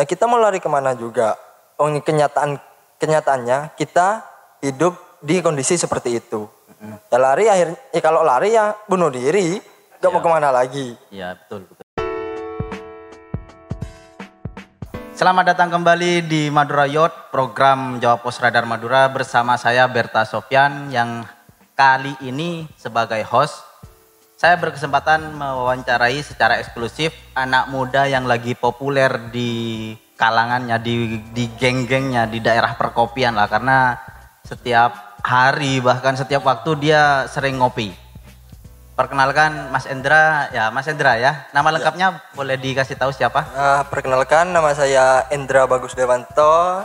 Ya kita mau lari ke mana juga. Oh, kenyataan kenyataannya kita hidup di kondisi seperti itu. Ya lari akhirnya ya kalau lari ya bunuh diri, gak mau Ya. ke mana lagi. Iya betul betul. Selamat datang kembali di Madura Yacht, program Jawab Pos Radar Madura bersama saya Berta Sofyan yang kali ini sebagai host. Saya berkesempatan mewawancarai secara eksklusif anak muda yang lagi populer di kalangannya, di, di geng-gengnya, di daerah perkopian lah. Karena setiap hari bahkan setiap waktu dia sering ngopi. Perkenalkan Mas Endra, ya Mas Endra ya. Nama lengkapnya boleh dikasih tahu siapa? Nah, perkenalkan nama saya Endra Bagus Dewanto.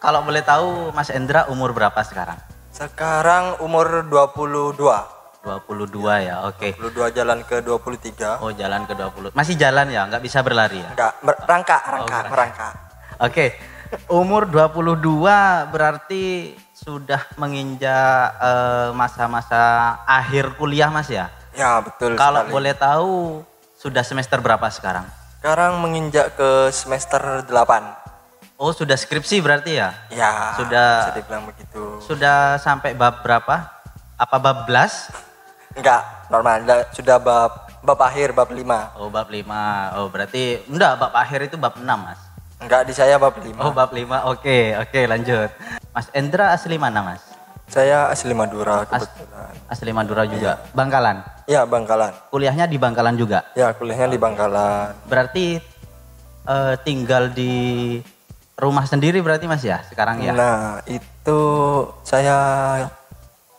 Kalau boleh tahu Mas Endra umur berapa sekarang? Sekarang umur 22. 22 ya, oke. 22 jalan ke 23. Oh jalan ke 20. Masih jalan ya, nggak bisa berlari ya? Enggak, mer- rangka, merangkak. merangka. Oke, umur 22 berarti sudah menginjak eh, masa-masa akhir kuliah mas ya? Ya, betul Kalau sekali. boleh tahu sudah semester berapa sekarang? Sekarang menginjak ke semester 8. Oh sudah skripsi berarti ya? Ya, Sudah- bisa dibilang begitu. Sudah sampai bab berapa? Apa bab belas? Enggak, normal. Da- Sudah bab bab akhir bab 5. Oh bab 5. Oh berarti enggak bab akhir itu bab 6 mas. Enggak di saya bab 5. Oh bab 5. Oke, oke lanjut. Mas Endra asli mana mas? Saya asli Madura kebetulan. Asli Madura juga. Bangkalan. Ya, Bangkalan. Kuliahnya di Bangkalan juga. Ya, kuliahnya di Bangkalan. Berarti eh, tinggal di rumah sendiri berarti mas ya sekarang ya? Nah, itu saya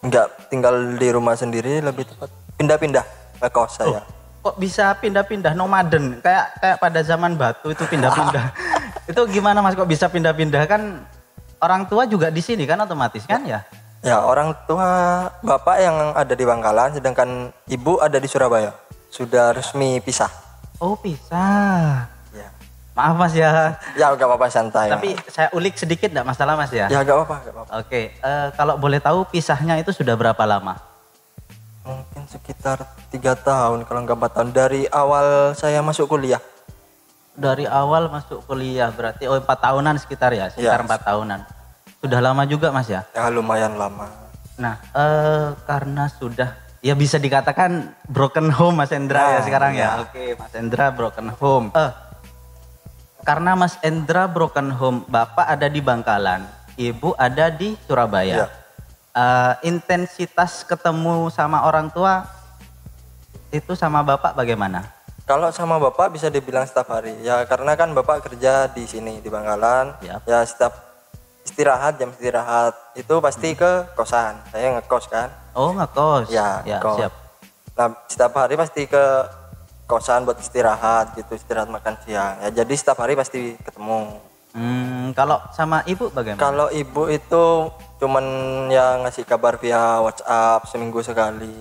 enggak tinggal di rumah sendiri, lebih tepat pindah-pindah ngekos saya. Kok bisa pindah-pindah nomaden kayak kayak pada zaman batu itu pindah-pindah. itu gimana mas kok bisa pindah-pindah kan orang tua juga di sini kan otomatis kan ya? Ya, orang tua bapak yang ada di Bangkalan, sedangkan ibu ada di Surabaya. Sudah resmi pisah. Oh pisah. Ya, Maaf mas ya. ya enggak apa-apa santai. Tapi saya ulik sedikit enggak masalah mas ya? ya enggak apa-apa. Oke, eh, kalau boleh tahu pisahnya itu sudah berapa lama? Mungkin sekitar tiga tahun, kalau enggak empat tahun dari awal saya masuk kuliah. Dari awal masuk kuliah berarti oh empat tahunan sekitar ya, sekitar empat tahunan. Sudah lama juga mas ya? Ya lumayan lama. Nah, eh, karena sudah ya bisa dikatakan broken home Mas Endra ya Nah, sekarang iya. ya. Oke, Mas Endra broken home. Eh, karena Mas Endra broken home, Bapak ada di Bangkalan, Ibu ada di Surabaya. Iya. Eh, intensitas ketemu sama orang tua itu sama Bapak bagaimana? Kalau sama bapak bisa dibilang setiap hari. Ya karena kan bapak kerja di sini di Bangkalan. Yap. Ya setiap istirahat jam istirahat itu pasti ke kosan. Saya ngekos kan. Oh, ngekos. Ya, ya ngekos. siap. Nah setiap hari pasti ke kosan buat istirahat gitu istirahat makan siang. Ya jadi setiap hari pasti ketemu. Hmm, kalau sama Ibu bagaimana? Kalau ibu itu cuman ya ngasih kabar via WhatsApp seminggu sekali.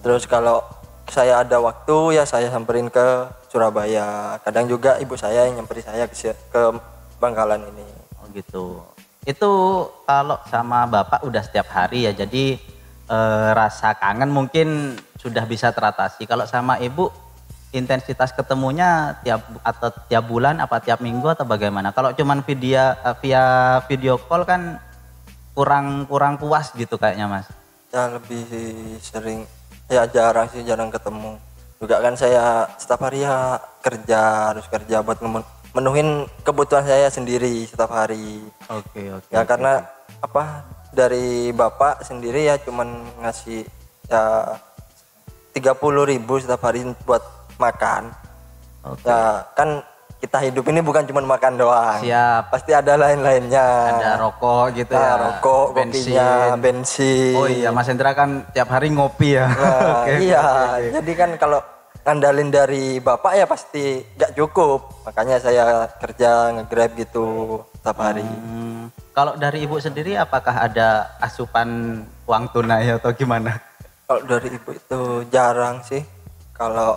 Terus kalau saya ada waktu ya saya samperin ke Surabaya. Kadang juga ibu saya yang nyamperin saya ke, ke Bangkalan ini. Oh gitu. Itu kalau sama bapak udah setiap hari ya, jadi eh, rasa kangen mungkin sudah bisa teratasi. Kalau sama ibu intensitas ketemunya tiap atau tiap bulan apa tiap minggu atau bagaimana? Kalau cuman video eh, via video call kan kurang kurang puas gitu kayaknya mas. Ya lebih sering ya jarang sih jarang ketemu. Juga kan saya setiap hari ya kerja harus kerja buat menuhin kebutuhan saya sendiri setiap hari. Oke oke. ya karena apa dari bapak sendiri ya cuman ngasih ya 30.000 ribu setiap hari buat makan Oke. ya kan kita hidup ini bukan cuma makan doang Siap. pasti ada lain-lainnya Ada rokok gitu Nah, ya. rokok kopinya bensin Oh iya Mas Hendra kan tiap hari ngopi ya. Nah, Oke, iya oke. jadi kan kalau ngandalin dari bapak ya pasti nggak cukup makanya saya kerja nge-grab gitu setiap hari Hmm, kalau dari ibu sendiri apakah ada asupan uang tunai atau gimana? Kalau dari ibu itu jarang sih. Kalau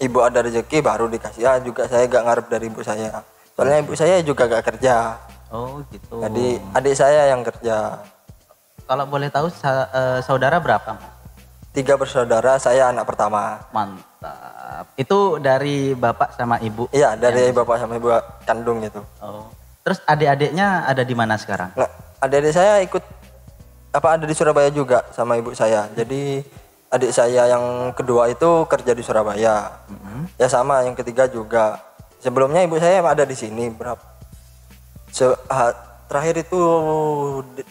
ibu ada rezeki baru dikasih. Ya juga saya gak ngarep dari ibu saya. Soalnya ibu saya juga gak kerja. Oh gitu. Jadi adik saya yang kerja. Kalau boleh tahu eh, saudara berapa? Tiga bersaudara saya anak pertama Mantap. Itu dari bapak sama ibu. iya dari bapak sama ibu kandung gitu Oh. Terus adik-adiknya ada di mana sekarang? nah adik-adik saya ikut apa ada di Surabaya juga sama ibu saya jadi adik saya yang kedua itu kerja di Surabaya. Ya sama yang ketiga juga. Sebelumnya ibu saya ada di sini berapa Se- terakhir itu di-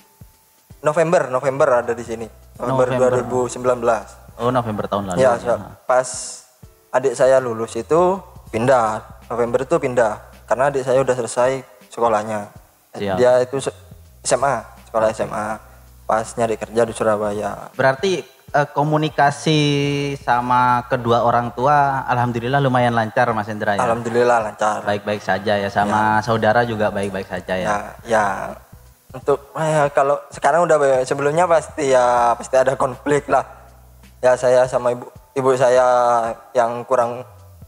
November November ada di sini. November, 2019 Oh November tahun lalu. ya so- pas adik saya lulus itu pindah. November itu pindah karena adik saya udah selesai sekolahnya. Siap. dia itu SMA sekolah SMA pas nyari kerja di Surabaya. Berarti eh, komunikasi sama kedua orang tua alhamdulillah lumayan lancar Mas Hendra ya. alhamdulillah lancar Baik-baik saja ya sama saudara juga baik-baik saja ya. ya ya untuk eh, kalau sekarang udah be- sebelumnya pasti ya pasti ada konflik lah ya saya sama ibu ibu saya yang kurang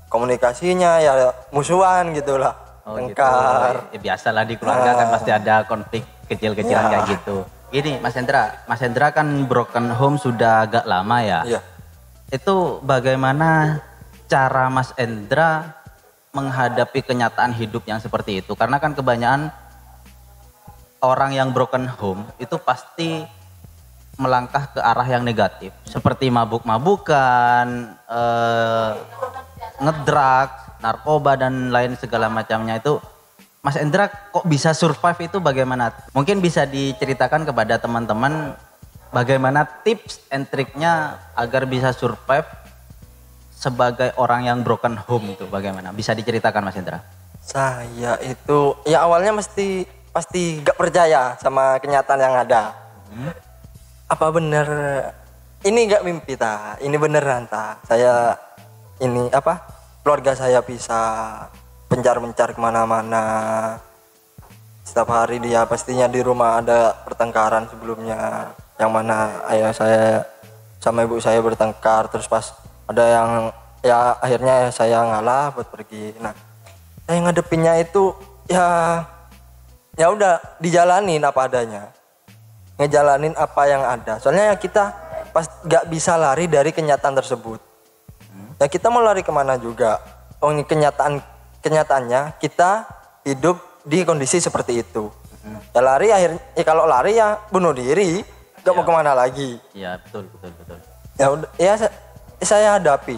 komunikasinya ya musuhan gitulah Oh gitu. tengkar Ya, biasalah di keluarga kan pasti ada konflik kecil-kecilan kayak gitu. Gini Mas Hendra, Mas Hendra kan broken home sudah agak lama ya. Iya. Itu bagaimana cara Mas Hendra menghadapi kenyataan hidup yang seperti itu? Karena kan kebanyakan orang yang broken home itu pasti melangkah ke arah yang negatif, seperti mabuk-mabukan, eh, ngedrak, narkoba dan lain segala macamnya itu. Mas Endra kok bisa survive itu bagaimana? Mungkin bisa diceritakan kepada teman-teman bagaimana tips and triknya agar bisa survive sebagai orang yang broken home itu bagaimana? Bisa diceritakan Mas Endra? Saya itu ya awalnya mesti pasti gak percaya sama kenyataan yang ada. Apa bener ini gak mimpi ta? Ini beneran ta? Saya ini apa? Keluarga saya bisa pencar-pencar ke mana-mana. Setiap hari dia pastinya di rumah ada pertengkaran sebelumnya. Yang mana ayah saya sama ibu saya bertengkar terus pas ada yang ya akhirnya saya ngalah buat pergi. Nah, saya ngadepinnya itu ya ya udah dijalanin apa adanya ngejalanin apa yang ada soalnya ya kita pas nggak bisa lari dari kenyataan tersebut ya kita mau lari ke mana juga oh ini kenyataan kenyataannya kita hidup di kondisi seperti itu. Ya lari akhirnya ya kalau lari ya bunuh diri nggak mau ke mana lagi. Iya betul betul betul. ya ya sa- saya hadapi.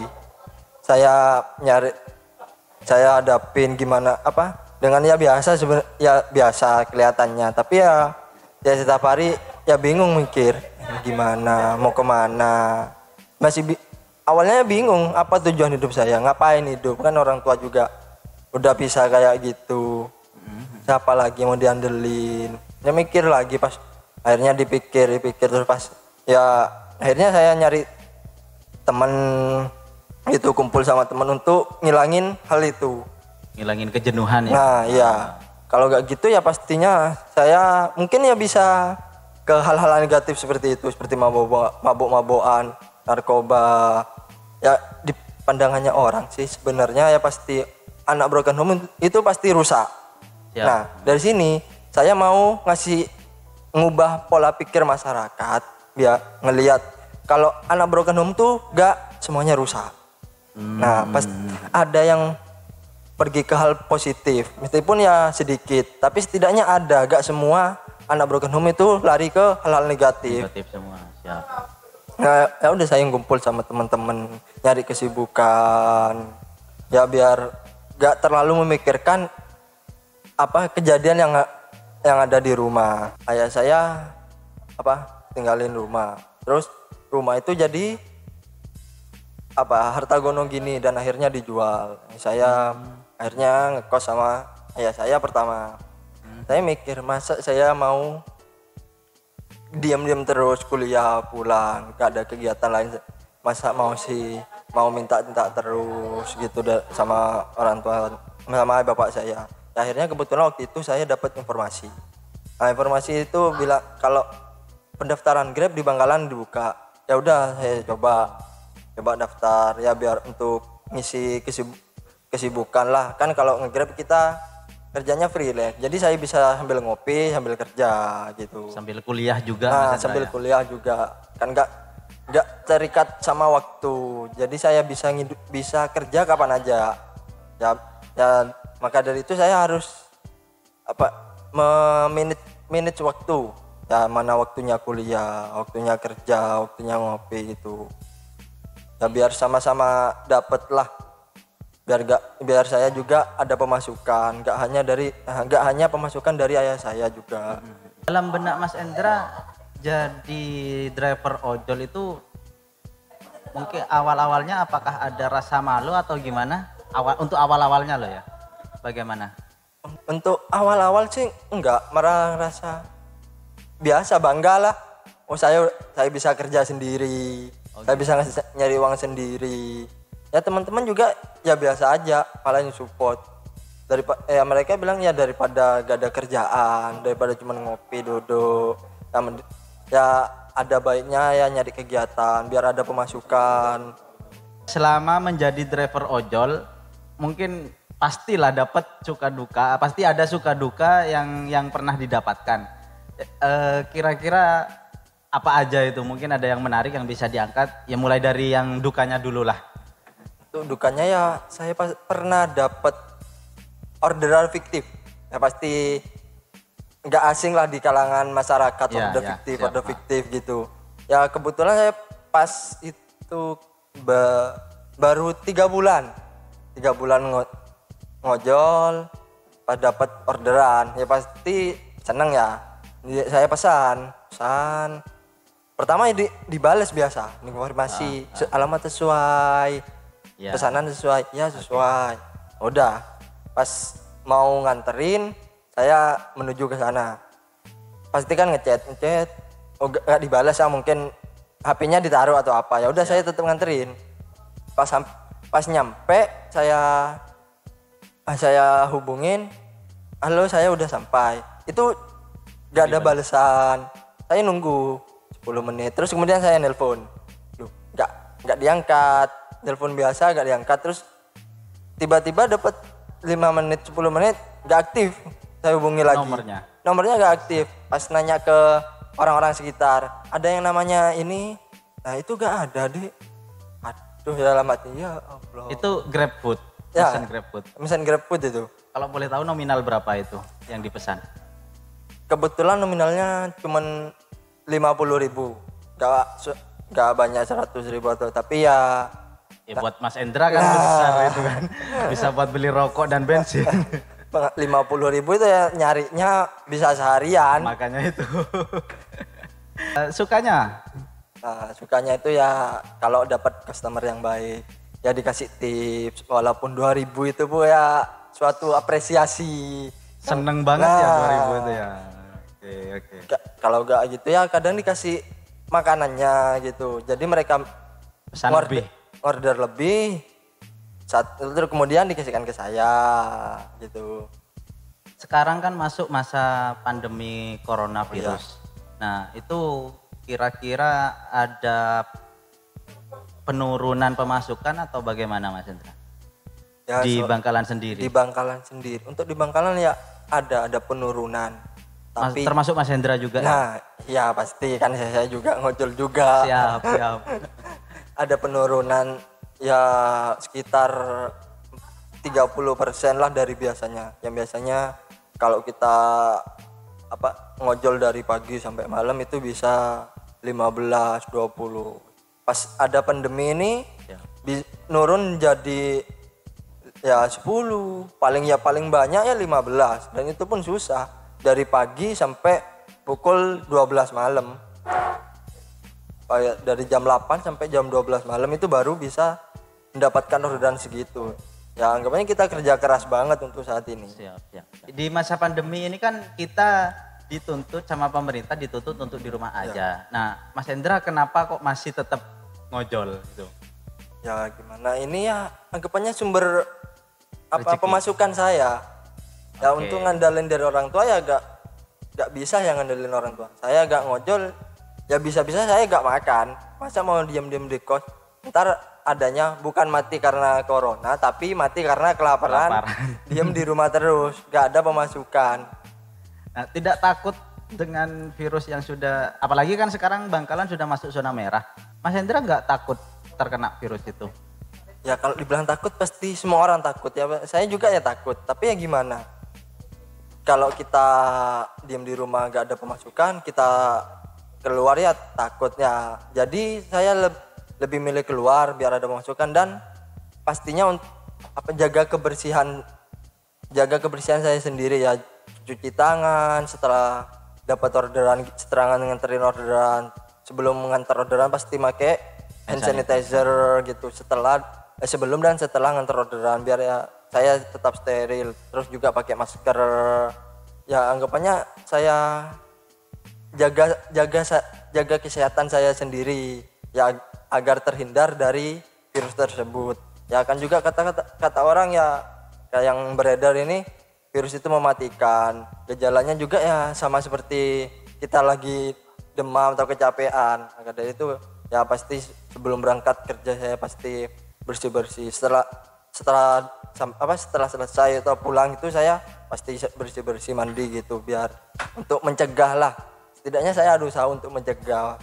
Saya nyari saya hadapin gimana apa dengan ya biasa seben- ya biasa kelihatannya. Tapi ya ya setiap hari ya bingung mikir gimana mau ke mana. Masih bi- awalnya bingung apa tujuan hidup saya? Ngapain hidup? Kan orang tua juga udah bisa kayak gitu. Siapa lagi mau diandelin? Ya mikir lagi pas akhirnya dipikir dipikir terus pas ya akhirnya saya nyari teman itu kumpul sama teman untuk ngilangin hal itu. Ngilangin kejenuhan ya. nah iya. Kalau nggak gitu ya pastinya saya mungkin ya bisa ke hal-hal negatif seperti itu seperti mabuk mabuk-mabukan narkoba. Ya di pandangannya orang sih sebenarnya ya pasti anak broken home itu pasti rusak Siap. nah dari sini saya mau ngasih ngubah pola pikir masyarakat biar ngelihat kalau anak broken home tuh gak semuanya rusak nah pas ada yang pergi ke hal positif meskipun ya sedikit tapi setidaknya ada gak semua anak broken home itu lari ke hal-hal negatif Negatif semua. Siap. Nah, ya udah saya ngumpul sama teman-teman nyari kesibukan. Ya biar gak terlalu memikirkan apa kejadian yang yang ada di rumah. Ayah saya apa tinggalin rumah. Terus rumah itu jadi apa harta gono gini dan akhirnya dijual. Saya akhirnya ngekos sama ayah saya pertama. Saya mikir masa saya mau diam-diam terus kuliah pulang gak ada kegiatan lain masa mau sih mau minta-minta terus gitu sama orang tua sama bapak saya. Ya, akhirnya kebetulan waktu itu saya dapat informasi. Nah, informasi itu bilang kalau pendaftaran grab di Bangkalan dibuka ya udah saya coba coba daftar. Ya biar untuk ngisi kesib- kesibukan lah. Kan kalau ngegrab kita kerjanya freelance jadi saya bisa sambil ngopi sambil kerja gitu. Sambil kuliah juga Nah, sambil ya? kuliah juga. Kan nggak nggak terikat sama waktu. Jadi saya bisa ngidup, bisa kerja kapan aja. Ya ya maka dari itu saya harus apa meminit minit waktu. Ya mana waktunya kuliah waktunya kerja waktunya ngopi gitu. Ya biar sama-sama dapet lah biar gak biar saya juga ada pemasukan. Nggak hanya dari nggak hanya pemasukan dari ayah saya juga. Dalam benak Mas Endra jadi driver ojol itu mungkin awal-awalnya apakah ada rasa malu atau gimana? Awal untuk awal-awalnya loh ya. Bagaimana? untuk awal-awal sih enggak marah rasa biasa bangga lah oh saya saya bisa kerja sendiri saya bisa ngasih- nyari uang sendiri ya teman-teman juga ya biasa aja malah yang support dari eh, mereka bilang ya daripada gak ada kerjaan daripada cuma ngopi duduk ya, ya ada baiknya ya nyari kegiatan biar ada pemasukan Selama menjadi driver ojol mungkin pastilah dapat suka duka, pasti ada suka duka yang yang pernah didapatkan. Eh, Kira-kira apa aja itu? Mungkin ada yang menarik yang bisa diangkat. Ya mulai dari yang dukanya dulu lah. Dukanya ya saya pas- pernah dapat orderan fiktif. Ya pasti nggak asing lah di kalangan masyarakat Ya, order ya, fiktif, siap, order Pak. fiktif gitu. Ya kebetulan saya pas itu ba- baru tiga bulan, tiga bulan ngo- ngojol, pas dapat orderan ya pasti seneng ya. Saya pesan, pesan. Pertama di, dibales biasa, informasi se- alamat sesuai, Ya. pesanan sesuai ya sesuai udah pas mau nganterin saya menuju ke sana. Pasti kan ngechat ngechat. Oh gak, dibalas ya mungkin HP-nya ditaruh atau apa. Ya udah saya tetap nganterin. Pas pas nyampe saya ah, saya hubungin halo saya udah sampai. Itu gak ada balasan saya nunggu 10 menit. Terus kemudian saya nelpon. Loh, nggak nggak diangkat. Telepon biasa gak diangkat. Terus tiba-tiba dapat 5 menit 10 menit gak aktif saya hubungi lagi Nomornya? nomornya gak aktif pas nanya ke orang-orang sekitar ada yang namanya ini nah itu gak ada deh aduh ya dalam hati ya Allah Itu GrabFood, Ya. pesan GrabFood. pesan GrabFood itu Kalau boleh tahu nominal berapa itu yang dipesan? kebetulan nominalnya cuman 50.000 ribu gak, gak banyak 100 ribu atau tapi ya Ya buat Mas Endra kan besar itu kan. Bisa buat beli rokok dan bensin. lima puluh ribu itu ya nyarinya bisa seharian Makanya itu. Eh, Sukanya Nah, sukanya itu ya kalau dapat customer yang baik, ya dikasih tips walaupun 2000 itu Bu ya suatu apresiasi. seneng banget ya Nah. 2000 itu ya. Oke, oke. Ka- Kalau gak gitu ya kadang dikasih makanannya gitu. Jadi mereka Pesan order, lebih. order lebih satu terus kemudian dikasihkan ke saya gitu. Sekarang kan masuk masa pandemi coronavirus. Nah, itu kira-kira ada penurunan pemasukan atau bagaimana Mas Endra? Ya, Di so- Bangkalan sendiri. di Bangkalan sendiri. Untuk di Bangkalan ya ada ada penurunan. Mas- Tapi termasuk Mas Hendra juga ya? Nah, ya pasti kan saya saya juga ngojol juga. Siap, siap. Ada penurunan ya sekitar 30% lah dari biasanya. Yang biasanya kalau kita apa ngojol dari pagi sampai malam itu bisa 15 20. Pas ada pandemi ini Ya. bi- nurun jadi ya 10 paling ya paling banyak ya 15 dan itu pun susah dari pagi sampai pukul 12 malam kayak dari jam 8 sampai jam 12 malam itu baru bisa mendapatkan orderan segitu ya anggapannya kita kerja keras banget untuk saat ini Siap, siap. Di masa pandemi ini kan kita dituntut sama pemerintah dituntut untuk di rumah aja. Nah, Mas Hendra kenapa kok masih tetap ngojol gitu? ya gimana ini ya anggapannya sumber apa Rezeki. pemasukan saya ya Oke. untuk ngandalin dari orang tua ya gak gak bisa ya ngandelin orang tua saya gak ngojol ya bisa-bisa saya gak makan masa mau diam-diam di kos ntar adanya bukan mati karena corona tapi mati karena kelaparan, Kelaparan. diam di rumah terus gak ada pemasukan Nah, tidak takut dengan virus yang sudah apalagi kan sekarang Bangkalan sudah masuk zona merah. Mas Hendra nggak takut terkena virus itu? Ya kalau dibilang takut pasti semua orang takut ya. Saya juga ya takut. Tapi ya gimana? Kalau kita diam di rumah gak ada pemasukan, kita keluar ya takutnya. Jadi saya le- lebih milih keluar biar ada pemasukan dan pastinya untuk apa jaga kebersihan jaga kebersihan saya sendiri ya. Cuci tangan setelah dapat orderan setelah nganterin orderan. Sebelum mengantar orderan pasti pakai hand sanitizer gitu. Setelah eh, sebelum dan setelah ngantar orderan biar ya saya tetap steril. Terus juga pakai masker. Ya anggapannya saya jaga jaga jaga kesehatan saya sendiri ya ag- agar terhindar dari virus tersebut. Ya kan juga kata kata kata orang ya kayak yang beredar ini virus itu mematikan. Gejalanya juga ya sama seperti kita lagi demam atau kecapean. Maka dari itu ya pasti sebelum berangkat kerja saya pasti bersih bersih setelah setelah apa setelah selesai atau pulang itu saya pasti bersih bersih mandi gitu biar untuk mencegah lah setidaknya saya ada usaha untuk mencegah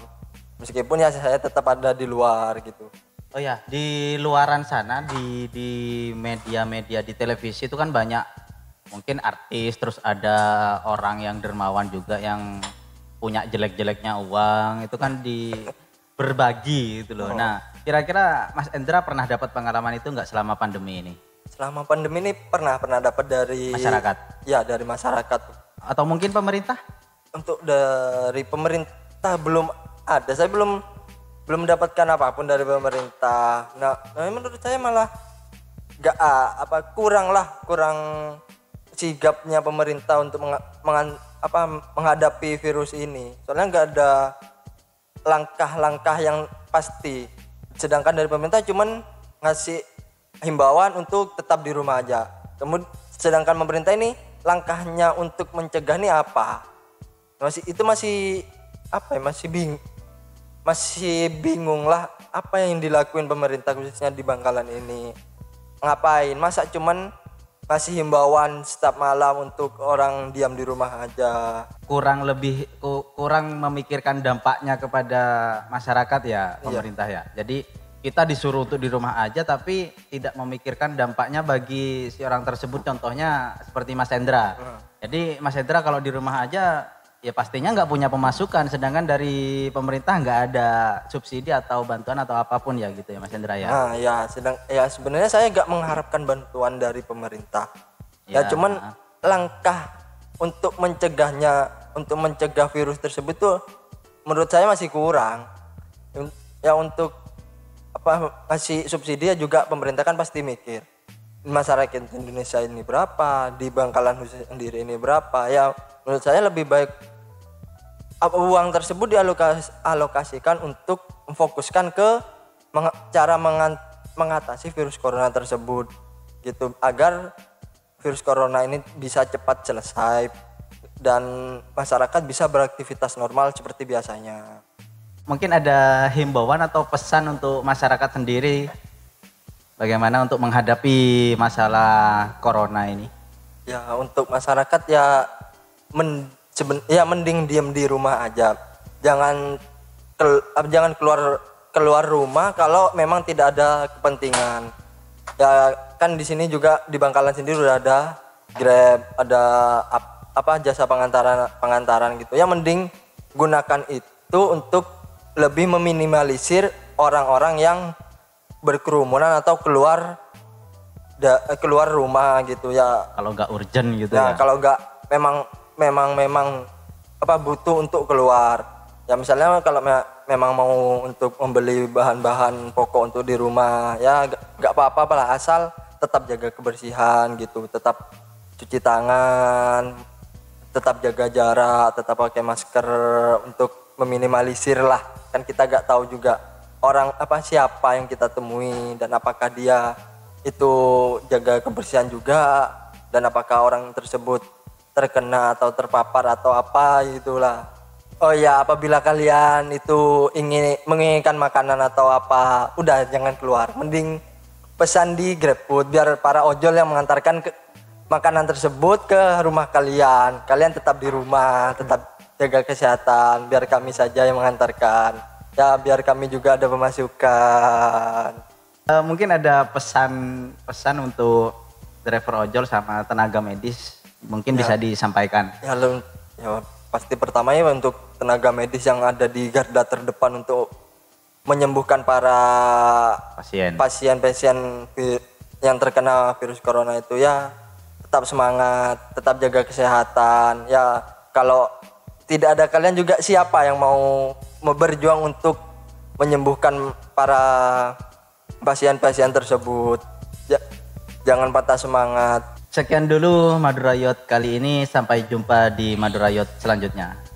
meskipun ya saya tetap ada di luar gitu Oh ya, di luaran sana di di media-media di televisi itu kan banyak mungkin artis terus ada orang yang dermawan juga yang punya jelek-jeleknya uang itu kan di berbagi gitu loh. Nah, kira-kira Mas Endra pernah dapat pengalaman itu nggak selama pandemi ini? selama pandemi ini pernah pernah dapat dari Masyarakat. ya dari masyarakat Atau mungkin pemerintah? Untuk dari pemerintah belum ada. Saya belum belum mendapatkan apa pun dari pemerintah. Nah, nah, menurut saya malah gak ah, apa kurang lah kurang sigapnya pemerintah untuk menga- mengan- apa menghadapi virus ini. Soalnya nggak ada langkah-langkah yang pasti. Sedangkan dari pemerintah cuman ngasih himbauan untuk tetap di rumah aja. Kemudian sedangkan pemerintah ini langkahnya untuk mencegah ini apa masih itu masih apa ya masih bing masih bingung lah apa yang dilakuin pemerintah khususnya di Bangkalan ini. Ngapain? Masa cuman ngasih himbauan setiap malam untuk orang diam di rumah aja? Kurang lebih ku- kurang memikirkan dampaknya kepada masyarakat ya pemerintah ya. Jadi kita disuruh untuk di rumah aja tapi tidak memikirkan dampaknya bagi si orang tersebut. Contohnya seperti Mas Hendra. Jadi Mas Hendra kalau di rumah aja ya pastinya nggak punya pemasukan sedangkan dari pemerintah nggak ada subsidi atau bantuan atau apa pun ya gitu ya Mas Hendra ya. Nah, ya sedang ya sebenarnya saya gak mengharapkan bantuan dari pemerintah. Ya, Ya. cuman langkah untuk mencegahnya, untuk mencegah virus tersebut tuh menurut saya masih kurang. Ya untuk apa ngasih subsidi ya juga pemerintah kan pasti mikir masyarakat Indonesia ini berapa, di Bangkalan khusus sendiri ini berapa. Ya menurut saya lebih baik uang tersebut dialokasikan untuk memfokuskan ke cara mengatasi virus corona tersebut gitu agar virus corona ini bisa cepat selesai dan masyarakat bisa beraktivitas normal seperti biasanya. Mungkin ada himbauan atau pesan untuk masyarakat sendiri bagaimana untuk menghadapi masalah corona ini? Ya untuk masyarakat ya men, seben- ya mending diam di rumah aja. Jangan kel- jangan keluar keluar rumah kalau memang tidak ada kepentingan. Ya kan di sini juga di Bangkalan sendiri udah ada Grab, ada ap- apa jasa pengantaran pengantaran gitu. Ya mending gunakan itu untuk lebih meminimalisir orang-orang yang berkerumunan atau keluar da- keluar rumah gitu ya Kalau nggak urgent gitu Nah, ya. kalau nggak memang memang memang apa butuh untuk keluar. Ya misalnya kalau me- memang mau untuk membeli bahan-bahan pokok untuk di rumah, ya nggak apa-apa lah asal tetap jaga kebersihan gitu, tetap cuci tangan, tetap jaga jarak, tetap pakai masker untuk meminimalisir lah. Kan kita nggak tahu juga orang apa siapa yang kita temui dan apakah dia itu jaga kebersihan juga dan apakah orang tersebut terkena atau terpapar atau apa itulah. Oh ya, apabila kalian itu ingin menginginkan makanan atau apa, udah jangan keluar. Mending pesan di GrabFood biar para ojol yang mengantarkan ke makanan tersebut ke rumah kalian. Kalian tetap di rumah, tetap jaga kesehatan biar kami saja yang mengantarkan. ya biar kami juga ada pemasukan Eh, mungkin ada pesan pesan untuk driver ojol sama tenaga medis mungkin bisa disampaikan. ya, ya pasti pertamanya untuk tenaga medis yang ada di garda terdepan untuk menyembuhkan para Pasien. pasien-pasien vi- yang terkena virus corona itu ya tetap semangat, tetap jaga kesehatan. Ya kalau tidak ada kalian juga siapa yang mau berjuang untuk menyembuhkan para pasien-pasien tersebut. Ja- jangan patah semangat. Sekian dulu Madura Yacht kali ini sampai jumpa di Madura Yacht selanjutnya.